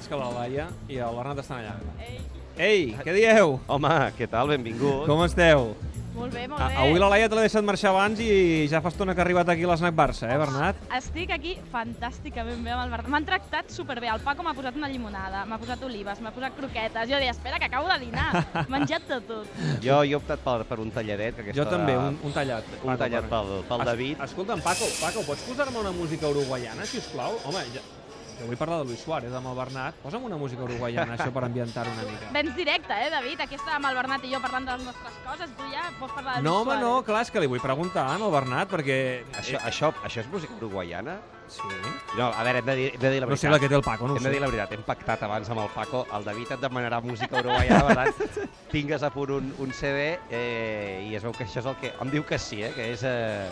Veig que la Laia i el Bernat estan allà. Ei, Ei, què dieu? Home, què tal? Benvingut. Com esteu? molt bé, molt A, bé. avui la Laia te l'ha deixat marxar abans i ja fa estona que ha arribat aquí a l'Snac Barça, eh, Bernat? Estic aquí fantàsticament bé amb el Bernat. M'han tractat superbé. El Paco m'ha posat una llimonada, m'ha posat olives, m'ha posat croquetes. Jo deia, espera, que acabo de dinar. Menjat de tot. Jo, jo he optat per, per un talladet. Que aquesta Jo també, un, un tallat. Un tallat pel, pel David. Es, escolta'm, Paco, Paco, pots posar-me una música uruguaiana, si us plau? Home, ja, jo vull parlar de Luis Suárez amb el Bernat. Posa'm una música uruguaiana, això, per ambientar-ho una mica. Vens directe, eh, David? Aquí estàvem el Bernat i jo parlant de les nostres coses. Tu ja pots parlar de No, Luis home, Suárez. no, clar, és que li vull preguntar al Bernat, perquè... Això, això, això és música uruguaiana? Sí. No, a veure, hem de dir, hem de dir la No veritat. sé la que té el Paco, no hem de dir la veritat, hem pactat abans amb el Paco, el David et demanarà música uruguaiana, per tant, tingues a punt un, un CD eh, i es veu que això és el que... Em diu que sí, eh, que és, eh,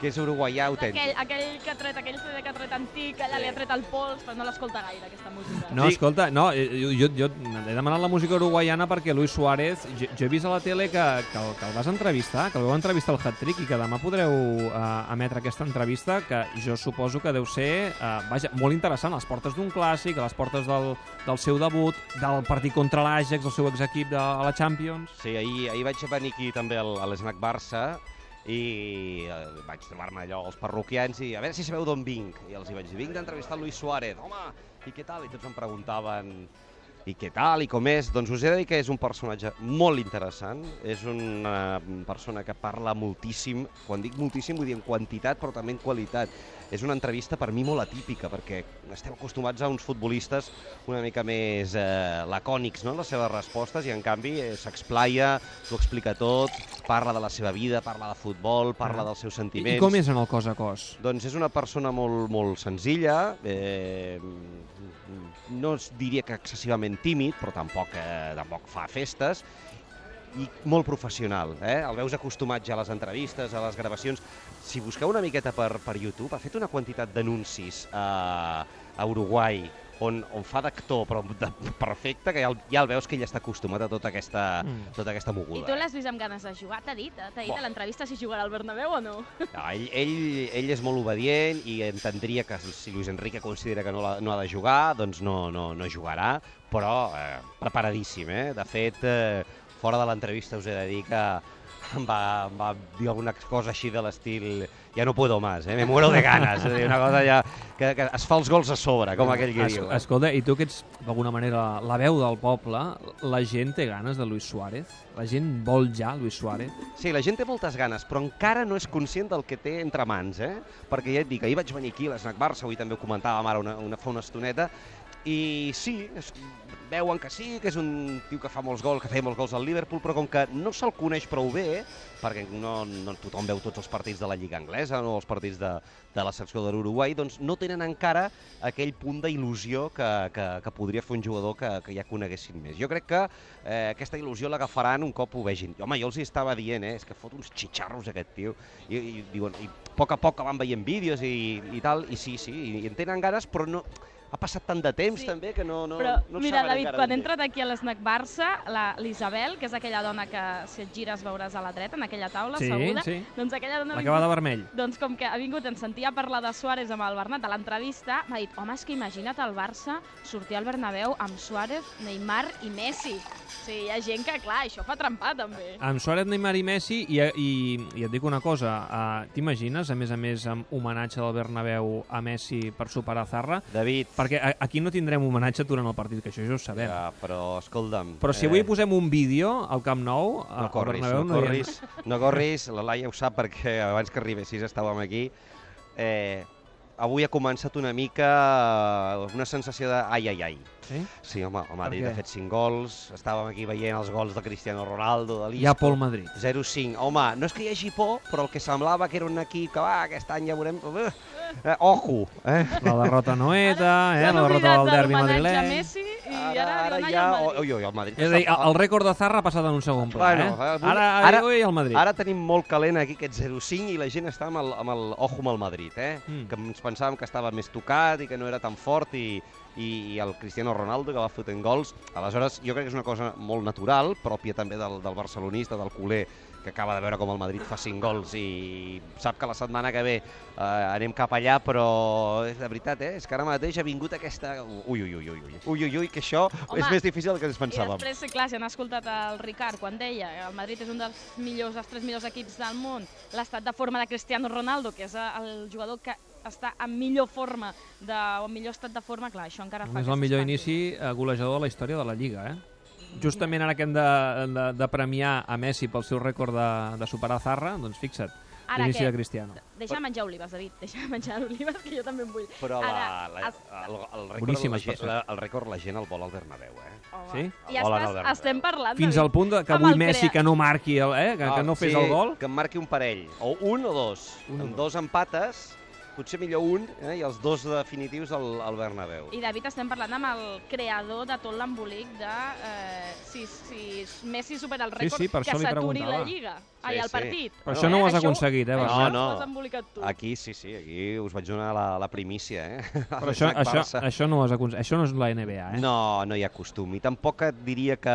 que és uruguaià autèntic. Aquell, aquell que ha tret, aquell CD que ha tret antic, allà li ha tret el pols, però no l'escolta gaire, aquesta música. No, Sí. escolta, no, eh, jo, jo, jo he demanat la música uruguaiana perquè Luis Suárez, jo, jo he vist a la tele que, que, el, que el vas entrevistar, que el vau entrevistar al Hat-Trick i que demà podreu uh, emetre aquesta entrevista que jo suposo que deu ser uh, vaja, molt interessant, a les portes d'un clàssic, a les portes del, del seu debut, del partit contra l'Ajax, el seu exequip de a la Champions. Sí, ahir, ahir vaig venir aquí també al, a l'Snac Barça i eh, vaig trobar-me allò els parroquians i a veure si sabeu d'on vinc. I els hi vaig dir, vinc d'entrevistar Luis Suárez. Home, i què tal? I tots em preguntaven i què tal i com és. Doncs us he de dir que és un personatge molt interessant. És una persona que parla moltíssim. Quan dic moltíssim vull dir en quantitat però també en qualitat. És una entrevista per mi molt atípica perquè estem acostumats a uns futbolistes una mica més eh, lacònics no? en les seves respostes i en canvi eh, s'explaia, s'ho explica tot, parla de la seva vida, parla de futbol, parla Ah. dels seus I, sentiments. I com és en el cos a cos? Doncs és una persona molt, molt senzilla, eh, no diria que excessivament tímid, però tampoc, eh, tampoc fa festes, i molt professional. Eh? El veus acostumat ja a les entrevistes, a les gravacions. Si busqueu una miqueta per, per YouTube, ha fet una quantitat d'anuncis a, a Uruguai on, on fa d'actor, però de, perfecte, que ja el, ja el veus que ell està acostumat a tota aquesta, Mm. tota aquesta I moguda. tu l'has vist amb ganes de jugar? T'ha dit? eh? T'ha dit a l'entrevista si jugarà al Bernabéu o no? No, ell, ell, ell és molt obedient i entendria que si Luis Enrique considera que no, la, no ha de jugar, doncs no, no, no jugarà, però eh, preparadíssim, eh? De fet, eh, fora de l'entrevista us he de dir que em va, em va dir alguna cosa així de l'estil ja no puedo más, eh? me muero de ganas, és dir, una cosa ja que, que es fa els gols a sobre, com aquell que Es, diu. eh? escolta, i tu que ets d'alguna manera la veu del poble, la gent té ganes de Luis Suárez? La gent vol ja Luis Suárez? Sí, la gent té moltes ganes, però encara no és conscient del que té entre mans, eh? Perquè ja et dic, ahir vaig venir aquí a l'Snac Barça, avui també ho comentàvem ara una, una, fa una estoneta, i sí, es, veuen que sí, que és un tio que fa molts gols, que feia molts gols al Liverpool, però com que no se'l coneix prou bé, perquè no, no tothom veu tots els partits de la Lliga Anglesa o els partits de, de la secció de l'Uruguai, doncs no tenen encara aquell punt d'il·lusió que, que, que podria fer un jugador que, que ja coneguessin més. Jo crec que eh, aquesta il·lusió l'agafaran un cop ho vegin. Home, jo els hi estava dient, eh, és que fot uns xitxarros aquest tio, i, i, diuen, i a poc a poc van veient vídeos i, i tal, i sí, sí, i, i en tenen ganes, però no, ha passat tant de temps Sí. també que no, no, Però no mira, saben David, encara quan he entrat aquí a l'Snac Barça, la- l'Isabel, que és aquella dona que si et gires veuràs a la dreta, en aquella taula, Sí, asseguda, sí. doncs aquella dona... ha La que va de vermell. Doncs com que ha vingut, ens sentia parlar de Suárez amb el Bernat a l'entrevista, m'ha dit, home, és que imagina't el Barça sortir al Bernabéu amb Suárez, Neymar i Messi. Sí, hi ha gent que, clar, això fa trempar, també. Amb Suárez, Neymar i Messi, i, i, i et dic una cosa, uh, t'imagines, a més a més, amb homenatge del Bernabéu a Messi per superar Zarra? David, Perquè aquí no tindrem homenatge durant el partit, que això ja ho sabem. ja, però escolta'm... Però si avui posem un vídeo al Camp Nou, No corris, Bernabéu, no ha- corris, no corris, la Laia ho sap perquè abans que arribessis estàvem aquí. Eh, avui ha començat una mica eh, una sensació de ai, ai, ai. Sí? Sí, home, el Madrid ha fet 5 gols, estàvem aquí veient els gols de Cristiano Ronaldo, de Hi l'Isco. ha Pol Madrid. 0-5. Home, no és que hi hagi por, però el que semblava que era un equip que va, aquest any ja veurem... Uh, eh, ojo, eh? La derrota noeta, eh? La derrota del de derbi madrileny. Messi i ara, Ara, ara ja... Ui, ui, el Madrid. És a dir, el rècord de Zarra ha passat en un segon pla, Bueno, eh? avui- Ara, ara- ui, el Madrid. Ara tenim molt calent aquí aquest 0-5 i la gent està amb el, amb el ojo amb el Madrid, eh? Mm. Que ens pensàvem que estava més tocat i que no era tan fort i, i, i el Cristiano Ronaldo que va fotent gols. Aleshores, jo crec que és una cosa molt natural, pròpia també del, del barcelonista, del culer, que acaba de veure com el Madrid fa 5 gols i sap que la setmana que ve eh, anem cap allà, però és de veritat, eh? és que ara mateix ha vingut aquesta... Ui, ui, ui, ui, ui, ui, ui, ui que això Home, és més difícil del que ens I pensàvem. després, sí, clar, si han escoltat el Ricard quan deia que el Madrid és un dels millors, dels tres millors equips del món, l'estat de forma de Cristiano Ronaldo, que és el jugador que està en millor forma, de, o en millor estat de forma, clar, això encara fa És el millor inici eh, golejador de la història de la Lliga, eh? Justament ara que hem de, de, de premiar a Messi pel seu rècord de, de superar Zarra, doncs fixa't, l'inici de Cristiano. Deixa de menjar olives, David, deixa de menjar olives, que jo també en vull. Però la, Ara, la, es- el, el, rècord, la, gent- la, el rècord la gent el vol al Bernabéu, eh? Home, Sí? Ja Hola, estàs, Albert. estem parlant, Fins David, al punt de, que avui Messi crea- que no marqui, el, eh? que, que no fes Ah, sí, el gol. que en marqui un parell, o un o dos. Un amb dos. dos empates, potser millor un, eh? i els dos definitius al, al Bernabéu. I David, estem parlant amb el creador de tot l'embolic de eh, si, si Messi supera el Sí, rècord, sí, per que s'aturi la. Lliga. Ai, Sí, el sí. partit. Però això no ho has Això- aconseguit, eh, Això? No, no. ho has embolicat tu. Aquí sí, sí, aquí us vaig donar la, la primícia, eh? Però això, això, això, no ho has aconseguit. això no és la NBA, eh? No, no hi ha costum. I tampoc et diria que,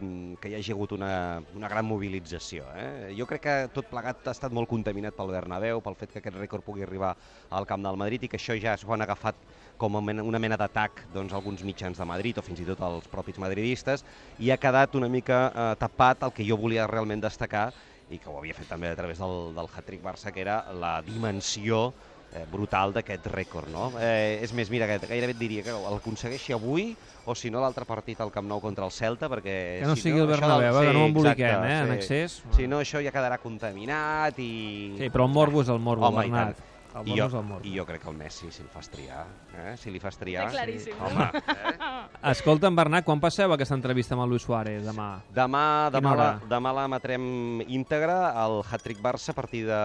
mm, que hi hagi hagut una, una gran mobilització. Eh? Jo crec que tot plegat ha estat molt contaminat pel Bernabéu, pel fet que aquest rècord pugui arribar al camp del Madrid i que això ja s'ho han agafat com una mena d'atac doncs, alguns mitjans de Madrid o fins i tot els propis madridistes i ha quedat una mica eh, tapat el que jo volia realment destacar i que ho havia fet també a través del, del hat-trick Barça, que era la dimensió eh, brutal d'aquest rècord, no? Eh, és més, mira, que gairebé et diria que l'aconsegueixi avui o si no l'altre partit al Camp Nou contra el Celta, perquè... Que no si sigui el això Bernabéu, eh, que no ho emboliquem, exacte, eh, en sí. excés. Si no, això ja quedarà contaminat i... Sí, però el morbo és el morbo, Home, Bernat. El I jo, és el morbo. I jo crec que el Messi, si el fas triar, eh? si li fas triar... Està claríssim. Home, eh? Escolta'm, Bernat, quan passeu aquesta entrevista amb el Luis Suárez demà? Demà, demà, la, demà l'emetrem íntegra al Hat-Trick Barça a partir de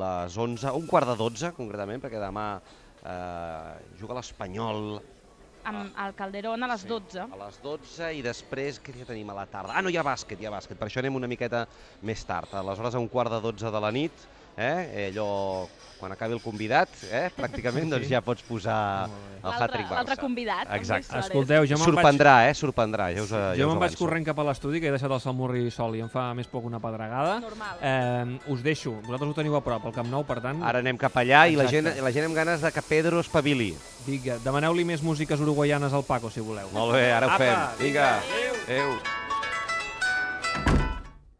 les 11, un quart de 12 concretament, perquè demà eh, juga l'Espanyol Amb el Calderón a les Sí, 12. A les 12 i després, què ja tenim a la tarda? Ah, no, hi ha bàsquet, hi ha bàsquet, per això anem una miqueta més tard. Aleshores, a un quart de 12 de la nit, eh, allò, quan acabi el convidat, eh, pràcticament, doncs ja pots posar el hat-trick Barça. l'altre convidat. Exacte. Escolteu, jo me'n vaig, Sorprendrà, eh, sorprendrà, ja us, ja jo me'n vaig corrent cap a l'estudi, que he deixat el Salmurri sol i em fa més poc una pedregada. Normal. Eh, us deixo, vosaltres ho teniu a prop, al Camp Nou, per tant, Ara anem cap allà i la gent, Exacte. la gent amb ganes de que Pedro espavili. vinga, demaneu-li més músiques uruguaianes al Paco, si voleu. Molt bé, ara ho Apa, fem. Vinga, vinga, adéu. adéu.